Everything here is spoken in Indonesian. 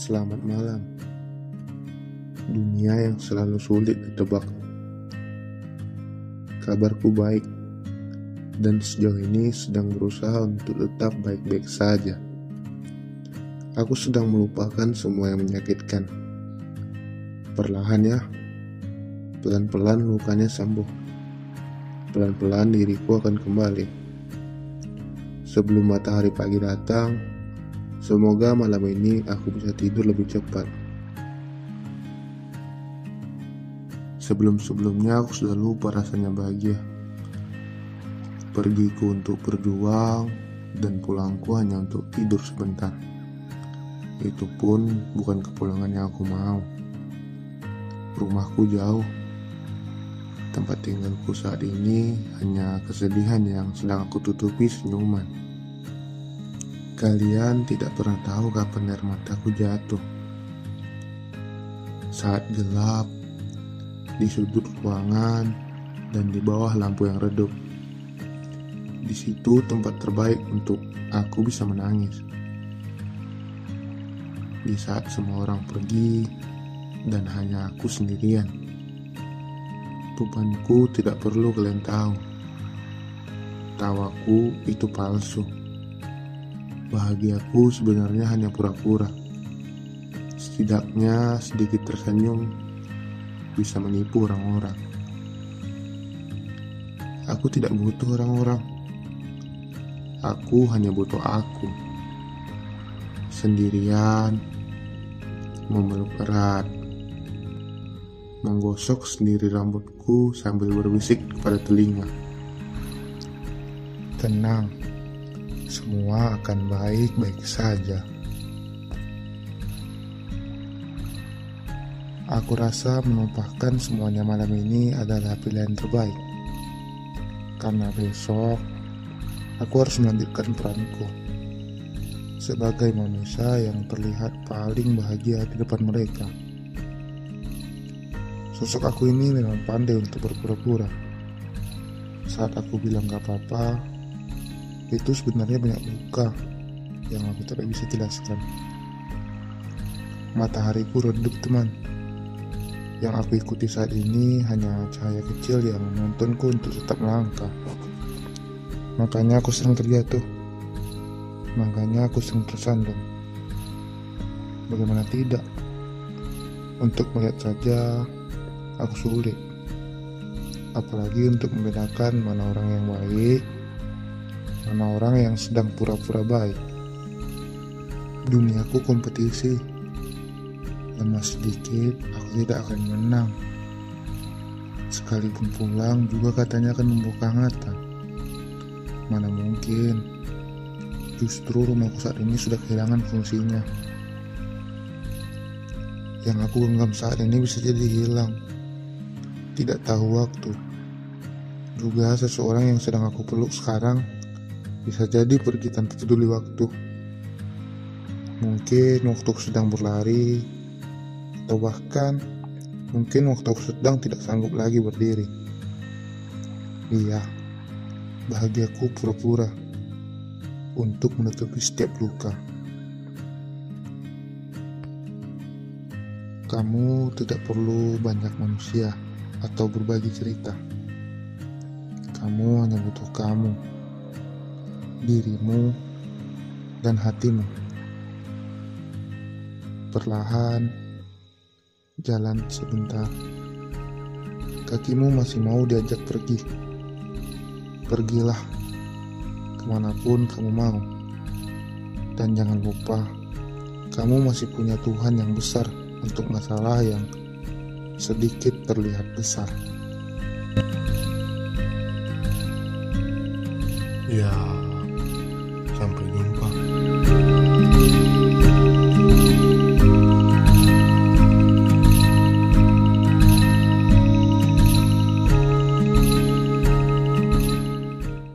Selamat malam. Dunia yang selalu sulit ditebak. Kabarku baik, dan sejauh ini sedang berusaha untuk tetap baik-baik saja. Aku sedang melupakan semua yang menyakitkan. Perlahan ya, pelan-pelan lukanya sembuh. Pelan-pelan diriku akan kembali. Sebelum matahari pagi datang, semoga malam ini aku bisa tidur lebih cepat. Sebelum-sebelumnya aku sudah lupa rasanya bahagia. Pergiku untuk berjuang dan pulangku hanya untuk tidur sebentar. Itu pun bukan kepulangan yang aku mau. Rumahku jauh. Tempat tinggalku saat ini hanya kesedihan yang sedang aku tutupi senyuman. Kalian tidak pernah tahu kapan air mataku jatuh. Saat gelap, di sudut ruangan, dan di bawah lampu yang redup. Di situ tempat terbaik untuk aku bisa menangis. Di saat semua orang pergi dan hanya aku sendirian. Bebanku tidak perlu kalian tahu. Tawaku itu palsu. Bahagiaku sebenarnya hanya pura-pura. Setidaknya sedikit tersenyum bisa menipu orang-orang. Aku tidak butuh orang-orang. Aku hanya butuh aku. Sendirian, memeluk erat, menggosok sendiri rambutku sambil berbisik kepada telinga. Tenang, semua akan baik-baik saja. Aku rasa menumpahkan semuanya malam ini adalah pilihan terbaik. Karena besok, aku harus melanjutkan peranku sebagai manusia yang terlihat paling bahagia di depan mereka. Sosok aku ini memang pandai untuk berpura-pura. Saat aku bilang gak apa-apa, itu sebenarnya banyak luka yang aku tidak bisa jelaskan. Matahariku redup teman. Yang aku ikuti saat ini hanya cahaya kecil yang menontonku untuk tetap melangkah. Makanya aku sering terjatuh. Makanya aku sering tersandung. Bagaimana tidak? Untuk melihat saja, aku sulit. Apalagi untuk membedakan mana orang yang baik, orang yang sedang pura-pura baik. Duniaku kompetisi. Lemah sedikit, aku tidak akan menang. Sekalipun pulang juga katanya akan membuka hangatan. Mana mungkin Justru rumahku saat ini sudah kehilangan fungsinya. Yang aku genggam saat ini bisa jadi hilang. Tidak tahu waktu. Juga seseorang yang sedang aku peluk sekarang bisa jadi pergi tanpa peduli waktu. Mungkin waktu sedang berlari, atau bahkan mungkin waktu sedang tidak sanggup lagi berdiri. Iya, bahagiaku pura-pura untuk menutupi setiap luka. Kamu tidak perlu banyak manusia atau berbagi cerita. Kamu hanya butuh kamu, dirimu, dan hatimu. Perlahan, jalan sebentar. Kakimu masih mau diajak pergi. Pergilah ke mana pun kamu mau. Dan jangan lupa, kamu masih punya Tuhan yang besar untuk masalah yang sedikit terlihat besar. Jumpa.